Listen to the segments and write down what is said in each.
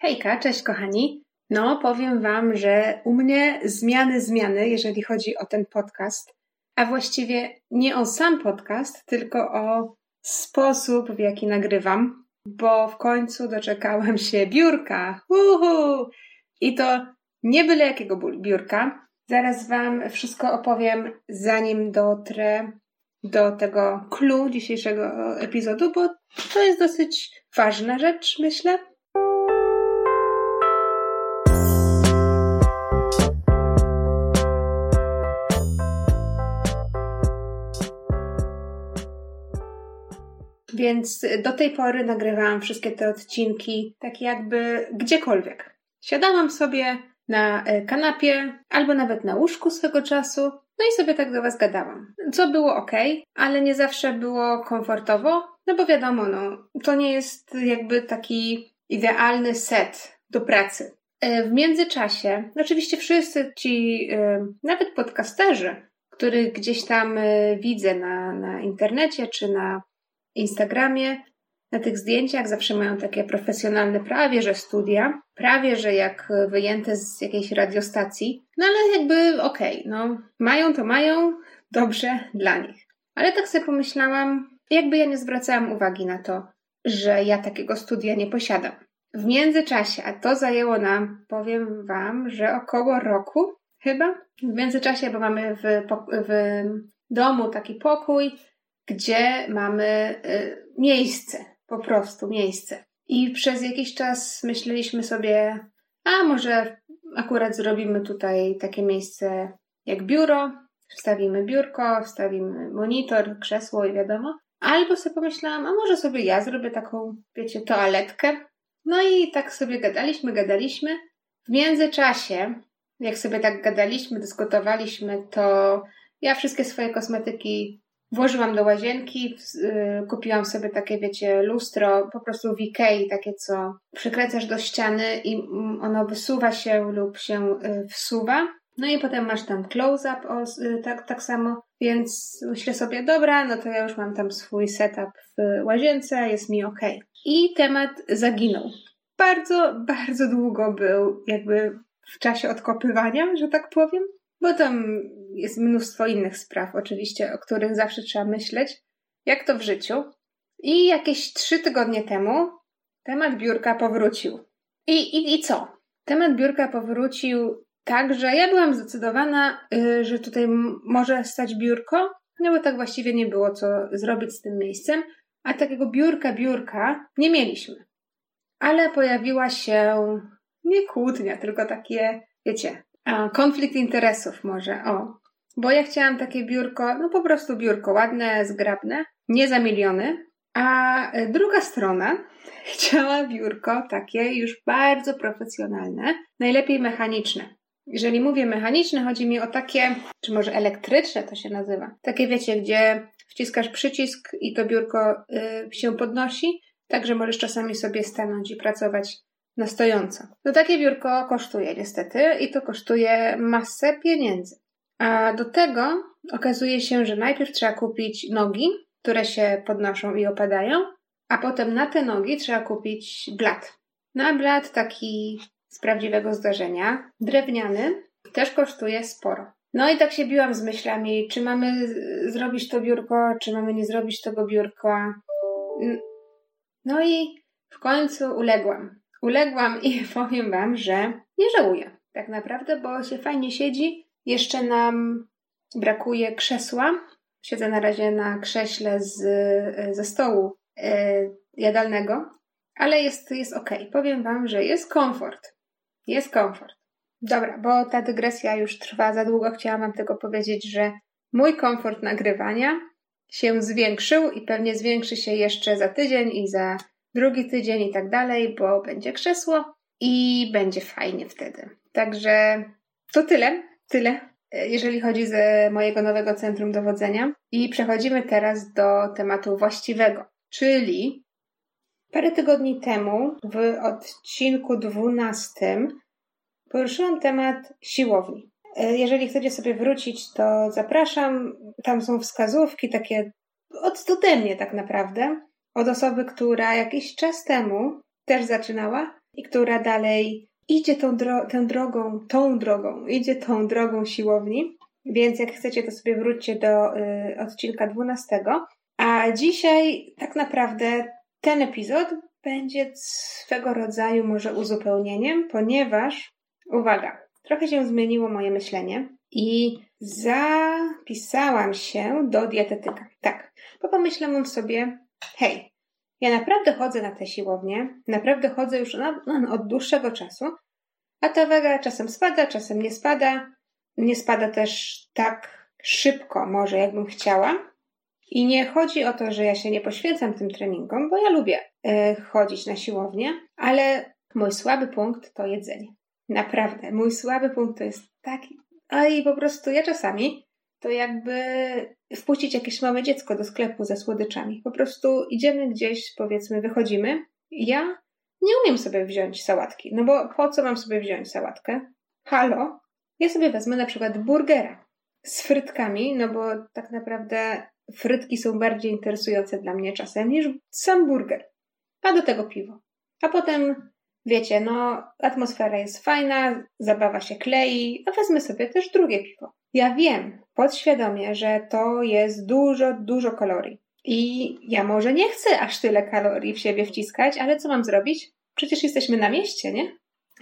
Hejka, cześć kochani. No, powiem Wam, że u mnie zmiany, zmiany, jeżeli chodzi o ten podcast, a właściwie nie o sam podcast, tylko o sposób, w jaki nagrywam, bo w końcu doczekałem się biurka. Uhu! I to nie byle jakiego biurka. Zaraz Wam wszystko opowiem, zanim dotrę do tego clue dzisiejszego epizodu, bo to jest dosyć ważna rzecz, myślę. Więc do tej pory nagrywałam wszystkie te odcinki tak jakby gdziekolwiek. Siadałam sobie na e, kanapie albo nawet na łóżku swego czasu, no i sobie tak do Was gadałam. Co było ok, ale nie zawsze było komfortowo, no bo wiadomo, no, to nie jest jakby taki idealny set do pracy. E, w międzyczasie, oczywiście wszyscy ci, e, nawet podcasterzy, których gdzieś tam widzę na, na internecie czy na Instagramie, na tych zdjęciach zawsze mają takie profesjonalne prawie, że studia, prawie, że jak wyjęte z jakiejś radiostacji, no ale jakby okej, okay, no mają to mają, dobrze dla nich. Ale tak sobie pomyślałam, jakby ja nie zwracałam uwagi na to, że ja takiego studia nie posiadam. W międzyczasie, a to zajęło nam, powiem Wam, że około roku chyba. W międzyczasie, bo mamy w, w domu taki pokój, gdzie mamy y, miejsce, po prostu miejsce. I przez jakiś czas myśleliśmy sobie, a może akurat zrobimy tutaj takie miejsce jak biuro, wstawimy biurko, wstawimy monitor, krzesło i wiadomo. Albo sobie pomyślałam, a może sobie ja zrobię taką, wiecie, toaletkę. No i tak sobie gadaliśmy, gadaliśmy. W międzyczasie, jak sobie tak gadaliśmy, dyskutowaliśmy, to ja wszystkie swoje kosmetyki Włożyłam do łazienki, y, kupiłam sobie takie, wiecie, lustro, po prostu w Ikei, takie co przykręcasz do ściany i ono wysuwa się lub się y, wsuwa. No i potem masz tam close-up y, tak, tak samo, więc myślę sobie, dobra, no to ja już mam tam swój setup w łazience, jest mi ok. I temat zaginął. Bardzo, bardzo długo był jakby w czasie odkopywania, że tak powiem bo tam jest mnóstwo innych spraw, oczywiście, o których zawsze trzeba myśleć, jak to w życiu. I jakieś trzy tygodnie temu temat biurka powrócił. I, i, i co? Temat biurka powrócił tak, że ja byłam zdecydowana, yy, że tutaj może stać biurko, no bo tak właściwie nie było co zrobić z tym miejscem, a takiego biurka, biurka nie mieliśmy. Ale pojawiła się nie kłótnia, tylko takie, wiecie, a, konflikt interesów może, o. Bo ja chciałam takie biurko, no po prostu biurko ładne, zgrabne, nie za miliony. A e, druga strona chciała biurko takie już bardzo profesjonalne, najlepiej mechaniczne. Jeżeli mówię mechaniczne, chodzi mi o takie, czy może elektryczne to się nazywa. Takie wiecie, gdzie wciskasz przycisk i to biurko y, się podnosi, tak że możesz czasami sobie stanąć i pracować na stojąco. No takie biurko kosztuje niestety i to kosztuje masę pieniędzy. A do tego okazuje się, że najpierw trzeba kupić nogi, które się podnoszą i opadają, a potem na te nogi trzeba kupić blat. Na no blat taki z prawdziwego zdarzenia, drewniany, też kosztuje sporo. No i tak się biłam z myślami, czy mamy zrobić to biurko, czy mamy nie zrobić tego biurka. No i w końcu uległam. Uległam i powiem Wam, że nie żałuję tak naprawdę, bo się fajnie siedzi. Jeszcze nam brakuje krzesła. Siedzę na razie na krześle z, ze stołu e, jadalnego, ale jest, jest ok. Powiem Wam, że jest komfort. Jest komfort. Dobra, bo ta dygresja już trwa za długo. Chciałam Wam tylko powiedzieć, że mój komfort nagrywania się zwiększył i pewnie zwiększy się jeszcze za tydzień i za drugi tydzień i tak dalej, bo będzie krzesło i będzie fajnie wtedy. Także to tyle, tyle, e, jeżeli chodzi z mojego nowego centrum dowodzenia. I przechodzimy teraz do tematu właściwego, czyli parę tygodni temu w odcinku 12 poruszyłam temat siłowni. E, jeżeli chcecie sobie wrócić, to zapraszam. Tam są wskazówki takie od ode mnie tak naprawdę od osoby, która jakiś czas temu też zaczynała i która dalej idzie tą, dro tą drogą, tą drogą, idzie tą drogą siłowni. Więc jak chcecie, to sobie wróćcie do y, odcinka 12. A dzisiaj tak naprawdę ten epizod będzie swego rodzaju może uzupełnieniem, ponieważ, uwaga, trochę się zmieniło moje myślenie i zapisałam się do dietetyka. Tak, bo pomyślałam sobie, hej, ja naprawdę chodzę na te siłownie, naprawdę chodzę już na, no, od dłuższego czasu, a ta waga czasem spada, czasem nie spada. Nie spada też tak szybko, może jakbym chciała. I nie chodzi o to, że ja się nie poświęcam tym treningom, bo ja lubię y, chodzić na siłownię, ale mój słaby punkt to jedzenie. Naprawdę, mój słaby punkt to jest taki. I po prostu ja czasami to jakby wpuścić jakieś małe dziecko do sklepu ze słodyczami. Po prostu idziemy gdzieś, powiedzmy, wychodzimy. Ja nie umiem sobie wziąć sałatki. No bo po co mam sobie wziąć sałatkę? Halo? Ja sobie wezmę na przykład burgera z frytkami, no bo tak naprawdę frytki są bardziej interesujące dla mnie czasem niż sam burger. A do tego piwo. A potem, wiecie, no, atmosfera jest fajna, zabawa się klei, a wezmę sobie też drugie piwo. Ja wiem podświadomie, że to jest dużo, dużo kalorii. I ja może nie chcę aż tyle kalorii w siebie wciskać, ale co mam zrobić? Przecież jesteśmy na mieście, nie?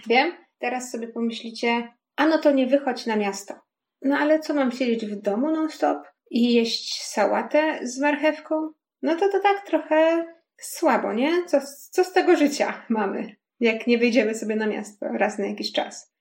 Wiem, teraz sobie pomyślicie, a no to nie wychodź na miasto. No ale co mam siedzieć w domu non-stop i jeść sałatę z marchewką? No to to tak trochę słabo, nie? Co, co z tego życia mamy, jak nie wyjdziemy sobie na miasto raz na jakiś czas?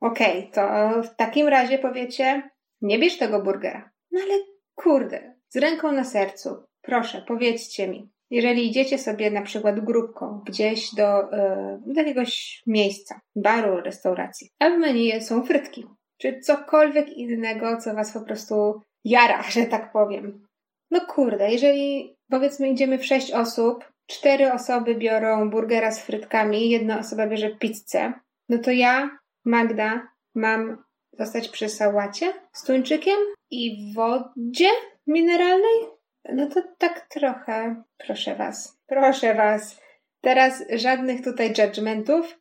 Okej, okay, to w takim razie powiecie, nie bierz tego burgera. No ale kurde, z ręką na sercu, proszę, powiedzcie mi, jeżeli idziecie sobie na przykład grupką gdzieś do, yy, do jakiegoś miejsca, baru, restauracji, a w menu są frytki, czy cokolwiek innego, co was po prostu jara, że tak powiem. No kurde, jeżeli powiedzmy idziemy w sześć osób, cztery osoby biorą burgera z frytkami, jedna osoba bierze pizzę, no to ja, Magda, mam zostać przy sałacie z tuńczykiem i wodzie mineralnej? No to tak trochę, proszę was, proszę was. Teraz żadnych tutaj judgmentów,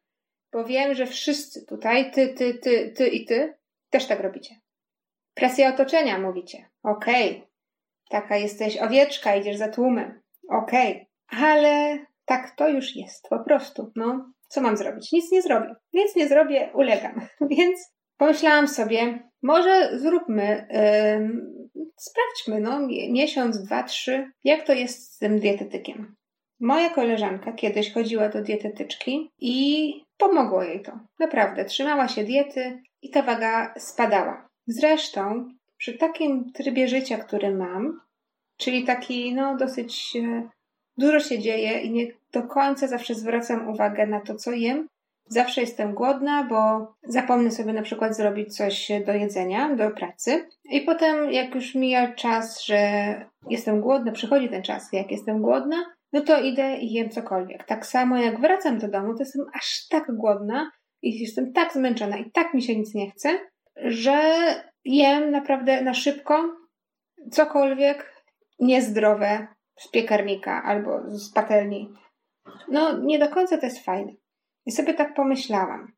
bo wiem, że wszyscy tutaj, ty, ty, ty, ty i ty, też tak robicie. Presja otoczenia, mówicie. Okej. Okay. Taka jesteś owieczka, idziesz za tłumem. Okej. Okay. Ale tak to już jest, po prostu. No, co mam zrobić? Nic nie zrobię. Nic nie zrobię, ulegam. Więc pomyślałam sobie, może zróbmy, yy, sprawdźmy, no, miesiąc, dwa, trzy, jak to jest z tym dietetykiem. Moja koleżanka kiedyś chodziła do dietetyczki i pomogło jej to. Naprawdę, trzymała się diety i ta waga spadała. Zresztą, przy takim trybie życia, który mam, czyli taki, no, dosyć e, dużo się dzieje i nie do końca zawsze zwracam uwagę na to, co jem, Zawsze jestem głodna, bo zapomnę sobie na przykład zrobić coś do jedzenia, do pracy. I potem, jak już mija czas, że jestem głodna, przychodzi ten czas, jak jestem głodna, no to idę i jem cokolwiek. Tak samo jak wracam do domu, to jestem aż tak głodna i jestem tak zmęczona i tak mi się nic nie chce, że jem naprawdę na szybko cokolwiek niezdrowe z piekarnika albo z patelni. No, nie do końca to jest fajne. I sobie tak pomyślałam.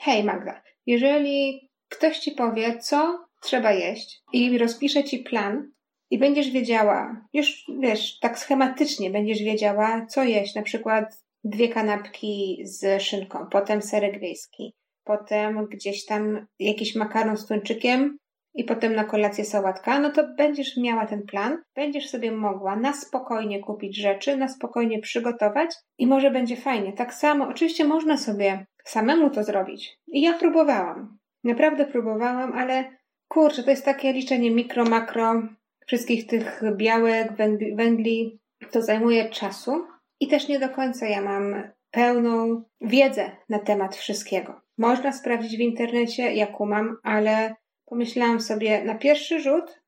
Hej Magda, jeżeli ktoś ci powie, co trzeba jeść i rozpisze ci plan i będziesz wiedziała, już wiesz, tak schematycznie będziesz wiedziała, co jeść, na przykład dwie kanapki z szynką, potem serek wiejski, potem gdzieś tam jakiś makaron z tuńczykiem i potem na kolację sałatka, no to będziesz miała ten plan, będziesz sobie mogła na spokojnie kupić rzeczy, na spokojnie przygotować i może będzie fajnie. Tak samo, oczywiście można sobie samemu to zrobić. I ja próbowałam. Naprawdę próbowałam, ale kurczę, to jest takie liczenie mikro, makro, wszystkich tych białek, węgli. To zajmuje czasu i też nie do końca ja mam pełną wiedzę na temat wszystkiego. Można sprawdzić w internecie, jaką mam, ale Pomyślałam sobie na pierwszy rzut,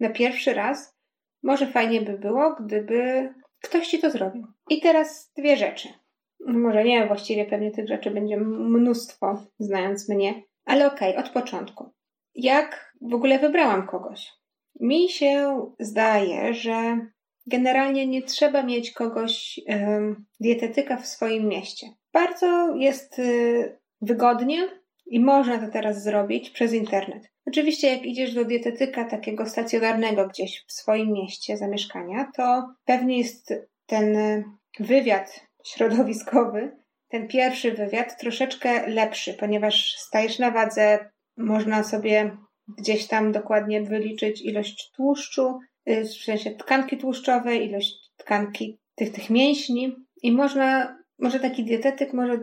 na pierwszy raz, może fajnie by było, gdyby ktoś ci to zrobił. I teraz dwie rzeczy. Może nie, właściwie pewnie tych rzeczy będzie mnóstwo, znając mnie, ale okej, okay, od początku. Jak w ogóle wybrałam kogoś? Mi się zdaje, że generalnie nie trzeba mieć kogoś, dietetyka w swoim mieście. Bardzo jest y, wygodnie i można to teraz zrobić przez internet. Oczywiście, jak idziesz do dietetyka takiego stacjonarnego gdzieś w swoim mieście zamieszkania, to pewnie jest ten y, wywiad środowiskowy, ten pierwszy wywiad troszeczkę lepszy, ponieważ stajesz na wadze, można sobie gdzieś tam dokładnie wyliczyć ilość tłuszczu, y, w sensie tkanki tłuszczowej, ilość tkanki tych, tych mięśni i można, może taki dietetyk, może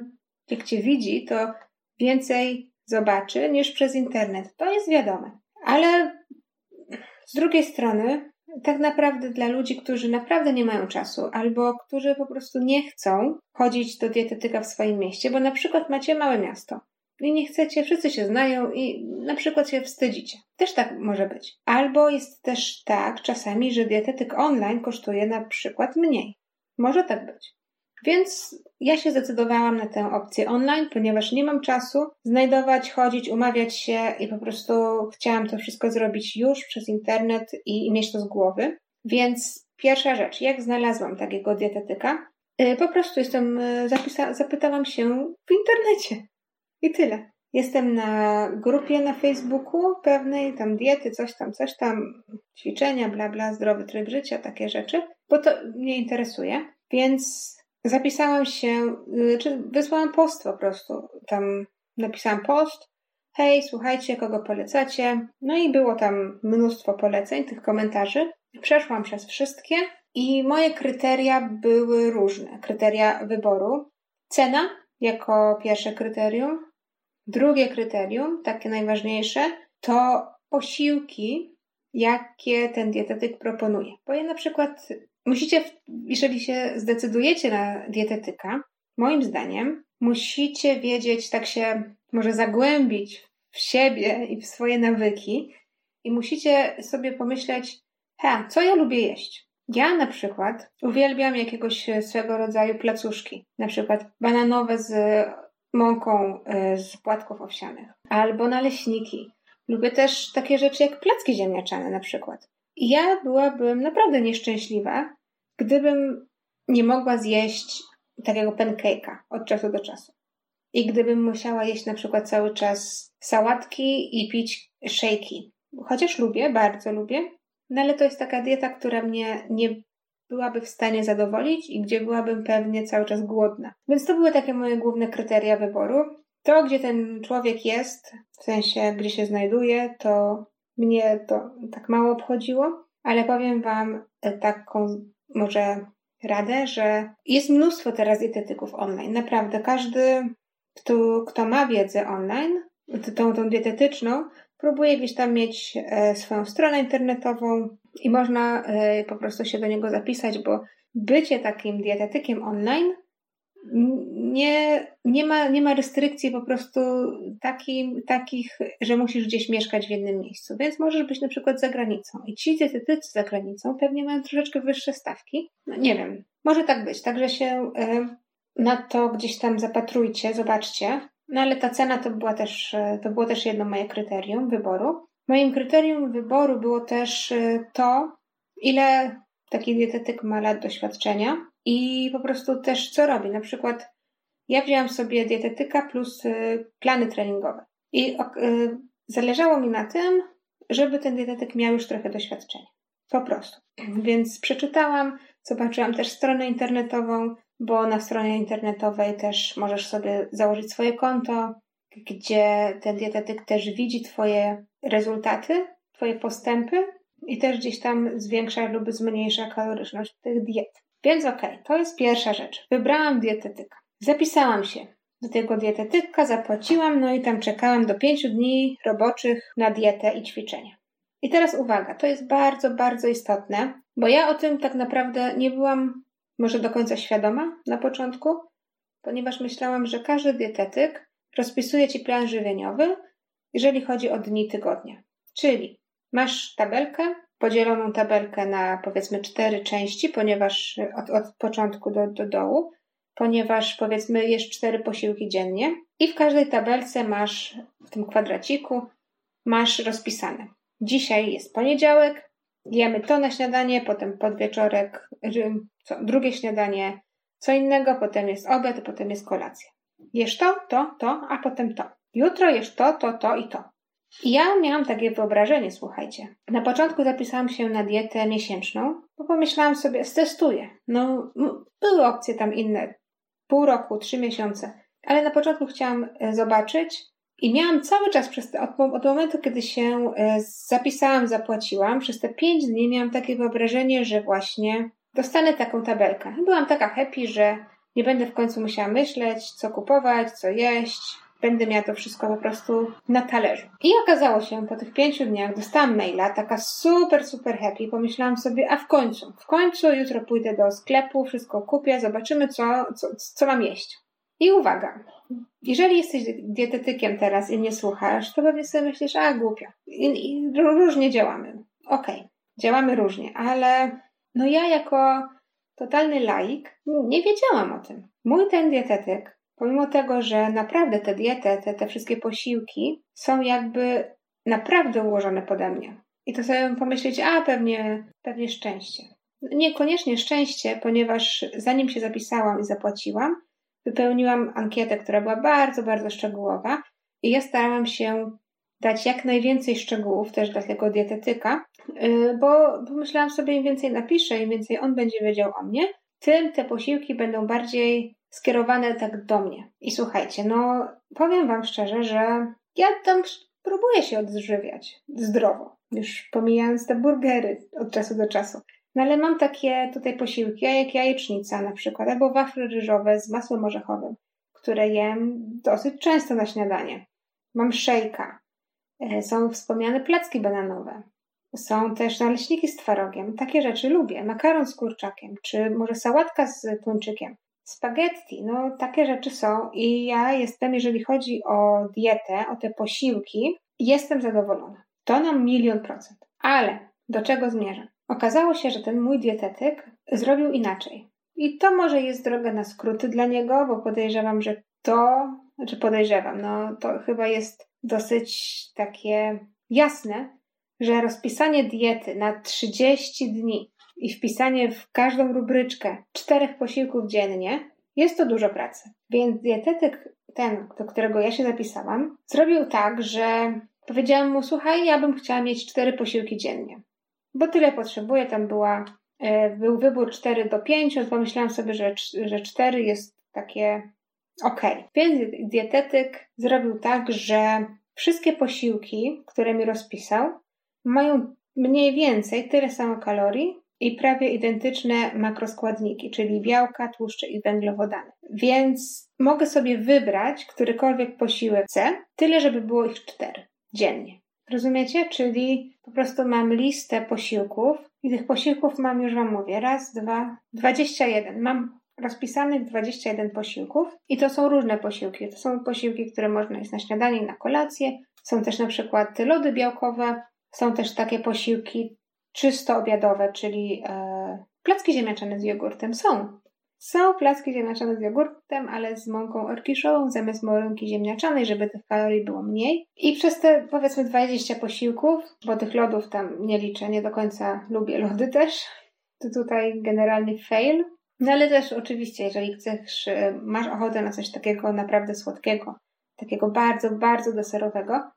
jak cię widzi, to więcej zobaczy niż przez internet. To jest wiadome. Ale z drugiej strony, tak naprawdę dla ludzi, którzy naprawdę nie mają czasu albo którzy po prostu nie chcą chodzić do dietetyka w swoim mieście, bo na przykład macie małe miasto i nie chcecie, wszyscy się znają i na przykład się wstydzicie. Też tak może być. Albo jest też tak czasami, że dietetyk online kosztuje na przykład mniej. Może tak być. Więc ja się zdecydowałam na tę opcję online, ponieważ nie mam czasu znajdować, chodzić, umawiać się i po prostu chciałam to wszystko zrobić już przez internet i, mieć to z głowy. Więc pierwsza rzecz, jak znalazłam takiego dietetyka? Y, po prostu jestem, y, zapisa- zapytałam się w internecie. I tyle. Jestem na grupie na Facebooku pewnej, tam diety, coś tam, coś tam, ćwiczenia, bla, bla, zdrowy tryb życia, takie rzeczy, bo to mnie interesuje. Więc zapisałam się, y, czy wysłałam post po prostu. Tam napisałam post, hej, słuchajcie, kogo polecacie. No i było tam mnóstwo poleceń, tych komentarzy. Przeszłam przez wszystkie i moje kryteria były różne. Kryteria wyboru. Cena jako pierwsze kryterium. Drugie kryterium, takie najważniejsze, to posiłki, jakie ten dietetyk proponuje. Bo ja na przykład musicie, jeżeli się zdecydujecie na dietetyka, moim zdaniem, musicie wiedzieć, tak się może zagłębić w siebie i w swoje nawyki i musicie sobie pomyśleć, ha, co ja lubię jeść? Ja na przykład uwielbiam jakiegoś swego rodzaju placuszki, na przykład bananowe z mąką e, z płatków owsianych, albo naleśniki. Lubię też takie rzeczy jak placki ziemniaczane na przykład. Ja byłabym naprawdę nieszczęśliwa, gdybym nie mogła zjeść takiego pancake'a od czasu do czasu. I gdybym musiała jeść na przykład cały czas sałatki i pić shake'i. Chociaż lubię, bardzo lubię, no ale to jest taka dieta, która mnie nie byłaby w stanie zadowolić i gdzie byłabym pewnie cały czas głodna. Więc to były takie moje główne kryteria wyboru. To, gdzie ten człowiek jest, w sensie, gdzie się znajduje, to mnie to tak mało obchodziło, ale powiem Wam taką może radę, że jest mnóstwo teraz dietetyków online. Naprawdę, każdy, kto, kto ma wiedzę online, tą, tą dietetyczną, próbuje gdzieś tam mieć e, swoją stronę internetową i można e, po prostu się do niego zapisać, bo bycie takim dietetykiem online nie, nie, ma, nie ma restrykcji po prostu takich, że musisz gdzieś mieszkać w jednym miejscu, więc możesz być na przykład za granicą. I ci dietetycy za granicą pewnie mają troszeczkę wyższe stawki. No nie wiem, może tak być. Także się y, na to gdzieś tam zapatrujcie, zobaczcie. No ale ta cena to, była też, e, to było też jedno moje kryterium wyboru. Moim kryterium wyboru było też e, to, ile taki dietetyk ma lat doświadczenia i po prostu też co robi. Na przykład ja wzięłam sobie dietetyka plus y, plany treningowe. I y, zależało mi na tym, żeby ten dietetyk miał już trochę doświadczenia. Po prostu. Więc przeczytałam, zobaczyłam też stronę internetową, bo na stronie internetowej też możesz sobie założyć swoje konto, gdzie ten dietetyk też widzi Twoje rezultaty, Twoje postępy i też gdzieś tam zwiększa lub zmniejsza kaloryczność tych diet. Więc okej, okay, to jest pierwsza rzecz. Wybrałam dietetyka. Zapisałam się do tego dietetyka, zapłaciłam, no i tam czekałam do pięciu dni roboczych na dietę i ćwiczenia. I teraz uwaga, to jest bardzo, bardzo istotne, bo ja o tym tak naprawdę nie byłam może do końca świadoma na początku, ponieważ myślałam, że każdy dietetyk rozpisuje ci plan żywieniowy, jeżeli chodzi o dni tygodnia. Czyli masz tabelkę, podzieloną tabelkę na powiedzmy cztery części, ponieważ od, od początku do, do dołu, ponieważ powiedzmy jesz cztery posiłki dziennie i w każdej tabelce masz w tym kwadraciku masz rozpisane. Dzisiaj jest poniedziałek, jemy to na śniadanie, potem podwieczorek, co, drugie śniadanie co innego, potem jest obiad, potem jest kolacja. Jesz to, to, to, a potem to. Jutro jesz to, to, to i to. Ja miałam takie wyobrażenie, słuchajcie. Na początku zapisałam się na dietę miesięczną, bo pomyślałam sobie, stestuję. No, były opcje tam inne. Pół roku, trzy miesiące. Ale na początku chciałam e, zobaczyć i miałam cały czas przez te, od, od momentu, kiedy się e, zapisałam, zapłaciłam, przez te pięć dni miałam takie wyobrażenie, że właśnie dostanę taką tabelkę. Byłam taka happy, że nie będę w końcu musiała myśleć, co kupować, co jeść, będę miała to wszystko po prostu na talerzu. I okazało się, po tych pięciu dniach dostałam maila, taka super, super happy. Pomyślałam sobie, a w końcu, w końcu jutro pójdę do sklepu, wszystko kupię, zobaczymy, co, co, co mam jeść. I uwaga, jeżeli jesteś dietetykiem teraz i nie słuchasz, to pewnie sobie myślisz, a głupia. I, i różnie działamy. Okej, okay, działamy różnie, ale no ja jako totalny laik nie wiedziałam o tym. Mój ten dietetyk Pomimo tego, że naprawdę te diety, te, te wszystkie posiłki są jakby naprawdę ułożone pode mnie. I to sobie pomyśleć, a pewnie, pewnie szczęście. Niekoniecznie szczęście, ponieważ zanim się zapisałam i zapłaciłam, wypełniłam ankietę, która była bardzo, bardzo szczegółowa i ja starałam się dać jak najwięcej szczegółów też dla tego dietetyka, y, bo pomyślałam sobie, im więcej napiszę, im więcej on będzie wiedział o mnie, tym te posiłki będą bardziej skierowane tak do mnie. I słuchajcie, no powiem Wam szczerze, że ja tam próbuję się odżywiać zdrowo, już pomijając te burgery od czasu do czasu. No ale mam takie tutaj posiłki, jak jajecznica na przykład, albo wafle ryżowe z masłem orzechowym, które jem dosyć często na śniadanie. Mam szejka, e, są wspomniane placki bananowe, są też naleśniki z twarogiem. Takie rzeczy lubię. Makaron z kurczakiem, czy może sałatka z tuńczykiem. Spaghetti, no takie rzeczy są i ja jestem, jeżeli chodzi o dietę, o te posiłki, jestem zadowolona. To na milion procent. Ale do czego zmierzam? Okazało się, że ten mój dietetyk zrobił inaczej. I to może jest droga na skróty dla niego, bo podejrzewam, że to, znaczy podejrzewam, no to chyba jest dosyć takie jasne, że rozpisanie diety na 30 dni i wpisanie w każdą rubryczkę czterech posiłków dziennie, jest to dużo pracy. Więc dietetyk, ten, do którego ja się zapisałam, zrobił tak, że powiedziałam mu: Słuchaj, ja bym chciała mieć cztery posiłki dziennie, bo tyle potrzebuję. Tam była, e, był wybór 4 do 5, pomyślałam sobie, że, że 4 jest takie ok. Więc dietetyk zrobił tak, że wszystkie posiłki, które mi rozpisał, mają mniej więcej tyle samo kalorii, i prawie identyczne makroskładniki, czyli białka, tłuszcze i węglowodany. Więc mogę sobie wybrać którykolwiek posiłek chcę, tyle żeby było ich cztery dziennie. Rozumiecie? Czyli po prostu mam listę posiłków i tych posiłków mam już Wam mówię, raz, dwa, dwadzieścia jeden. Mam rozpisanych 21 posiłków i to są różne posiłki. To są posiłki, które można jeść na śniadanie i na kolację. Są też na przykład lody białkowe, są też takie posiłki czysto obiadowe, czyli e, placki ziemniaczane z jogurtem. Są. Są placki ziemniaczane z jogurtem, ale z mąką orkiszową zamiast mąki ziemniaczanej, żeby tych kalorii było mniej. I przez te powiedzmy 20 posiłków, bo tych lodów tam nie liczę, nie do końca lubię lody też, to tutaj generalnie fail. No ale też oczywiście, jeżeli chcesz, e, masz ochotę na coś takiego naprawdę słodkiego, takiego bardzo, bardzo deserowego,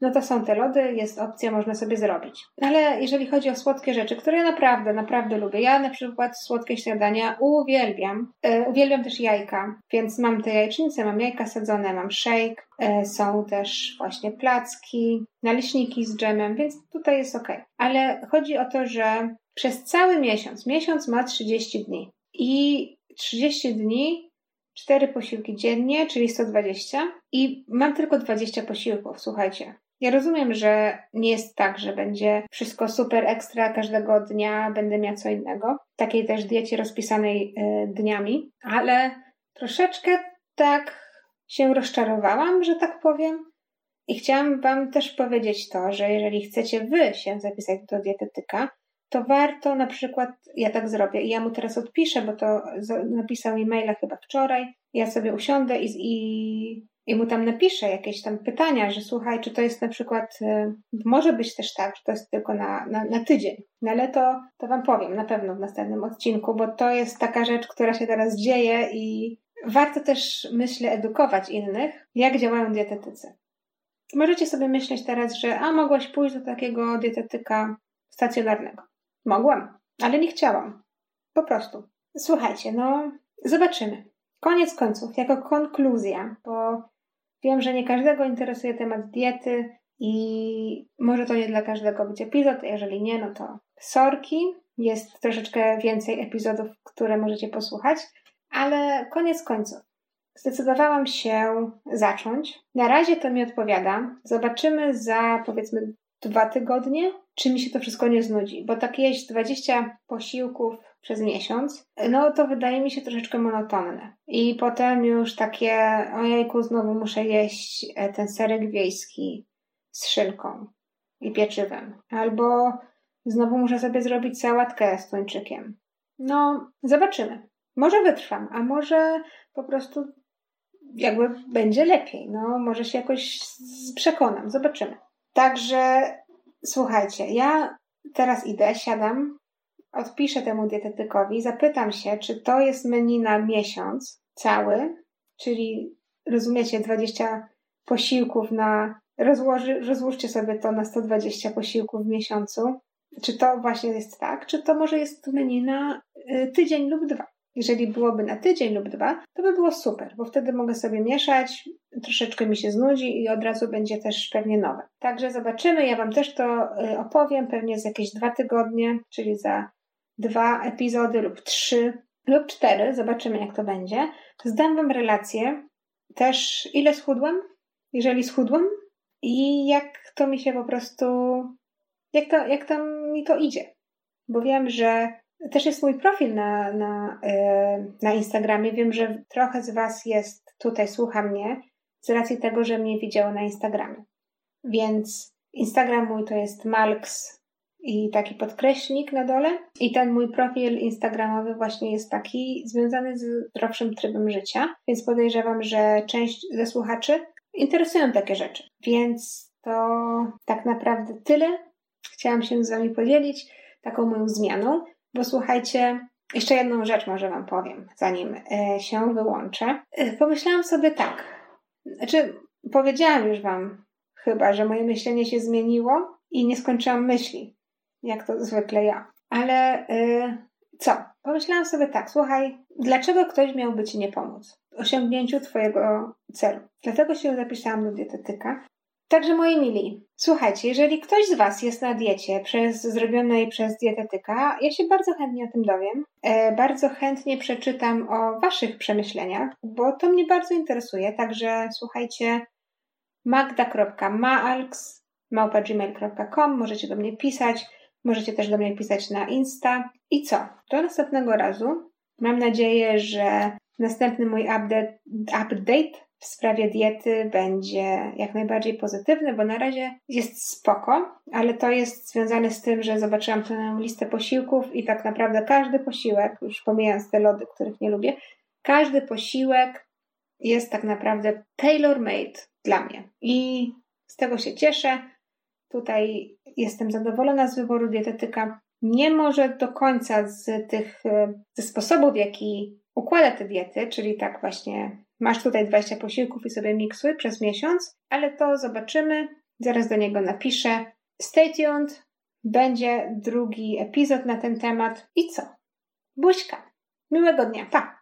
no to są te lody, jest opcja, można sobie zrobić. Ale jeżeli chodzi o słodkie rzeczy, które ja naprawdę, naprawdę lubię, ja na przykład słodkie śniadania uwielbiam. E, uwielbiam też jajka, więc mam te jajecznice, mam jajka sadzone, mam shake, e, są też właśnie placki, naleśniki z dżemem, więc tutaj jest ok. Ale chodzi o to, że przez cały miesiąc, miesiąc ma 30 dni i 30 dni cztery posiłki dziennie, czyli 120 i mam tylko 20 posiłków, słuchajcie. Ja rozumiem, że nie jest tak, że będzie wszystko super ekstra każdego dnia, będę miała co innego. Takiej też diecie rozpisanej y, dniami, ale troszeczkę tak się rozczarowałam, że tak powiem. I chciałam Wam też powiedzieć to, że jeżeli chcecie Wy się zapisać do dietetyka, to warto na przykład, ja tak zrobię i ja mu teraz odpiszę, bo to napisał mi maila chyba wczoraj, ja sobie usiądę i, i i mu tam napiszę jakieś tam pytania, że słuchaj, czy to jest na przykład, y, może być też tak, że to jest tylko na, na, na tydzień. No ale to, to Wam powiem na pewno w następnym odcinku, bo to jest taka rzecz, która się teraz dzieje i warto też, myślę, edukować innych, jak działają dietetycy. Możecie sobie myśleć teraz, że a mogłaś pójść do takiego dietetyka stacjonarnego. Mogłam, ale nie chciałam. Po prostu. Słuchajcie, no zobaczymy. Koniec końców, jako konkluzja, bo wiem, że nie każdego interesuje temat diety i może to nie dla każdego być epizod, jeżeli nie, no to sorki. Jest troszeczkę więcej epizodów, które możecie posłuchać, ale koniec końców. Zdecydowałam się zacząć. Na razie to mi odpowiada. Zobaczymy za powiedzmy dwa tygodnie, czy mi się to wszystko nie znudzi, bo tak jeść 20 posiłków przez miesiąc, no to wydaje mi się troszeczkę monotonne. I potem już takie, ojejku, znowu muszę jeść e, ten serek wiejski z szynką i pieczywem. Albo znowu muszę sobie zrobić sałatkę z tuńczykiem. No, zobaczymy. Może wytrwam, a może po prostu jakby będzie lepiej. No, może się jakoś przekonam. Zobaczymy. Także słuchajcie, ja teraz idę, siadam, odpiszę temu dietetykowi, zapytam się, czy to jest menu na miesiąc cały, czyli rozumiecie, 20 posiłków na. Rozłoży, rozłóżcie sobie to na 120 posiłków w miesiącu. Czy to właśnie jest tak, czy to może jest menu na y, tydzień lub dwa? Jeżeli byłoby na tydzień lub dwa, to by było super, bo wtedy mogę sobie mieszać, troszeczkę mi się znudzi i od razu będzie też pewnie nowe. Także zobaczymy, ja Wam też to y, opowiem, pewnie za jakieś dwa tygodnie, czyli za dwa epizody lub trzy lub cztery, zobaczymy jak to będzie. Zdam Wam relację też, ile schudłam, jeżeli schudłam i jak to mi się po prostu, jak, to, jak tam mi to idzie. Bo wiem, że też jest mój profil na, na, yy, na Instagramie. Wiem, że trochę z Was jest tutaj, słucha mnie, z racji tego, że mnie widziało na Instagramie. Więc Instagram mój to jest Malks i taki podkreślnik na dole. I ten mój profil Instagramowy właśnie jest taki związany z zdrowszym trybem życia, więc podejrzewam, że część ze słuchaczy interesują takie rzeczy. Więc to tak naprawdę tyle. Chciałam się z Wami podzielić taką moją zmianą. Bo słuchajcie, jeszcze jedną rzecz może Wam powiem, zanim e, się wyłączę. E, pomyślałam sobie tak, znaczy powiedziałam już Wam chyba, że moje myślenie się zmieniło i nie skończyłam myśli, jak to zwykle ja. Ale yy, co? Pomyślałam sobie tak, słuchaj, dlaczego ktoś miałby Ci nie pomóc w osiągnięciu Twojego celu? Dlatego się zapisałam do dietetyka, Także moi mili, słuchajcie, jeżeli ktoś z Was jest na diecie przez, zrobionej przez dietetyka, ja się bardzo chętnie o tym dowiem. E, bardzo chętnie przeczytam o Waszych przemyśleniach, bo to mnie bardzo interesuje. Także słuchajcie, magda.maalks.gmail.com Możecie do mnie pisać, możecie też do mnie pisać na Insta. I co? Do następnego razu. Mam nadzieję, że następny mój update, update w sprawie diety będzie jak najbardziej pozytywny, bo na razie jest spoko, ale to jest związane z tym, że zobaczyłam tę listę posiłków i tak naprawdę każdy posiłek, już pomijając te lody, których nie lubię, każdy posiłek jest tak naprawdę tailor-made dla mnie. I z tego się cieszę. Tutaj jestem zadowolona z wyboru dietetyka. Nie może do końca z tych ze sposobów, w jaki układa te diety, czyli tak właśnie Masz tutaj 20 posiłków i sobie miksuj przez miesiąc, ale to zobaczymy. Zaraz do niego napiszę. Stay tuned. Będzie drugi epizod na ten temat. I co? Buźka. Miłego dnia. Pa!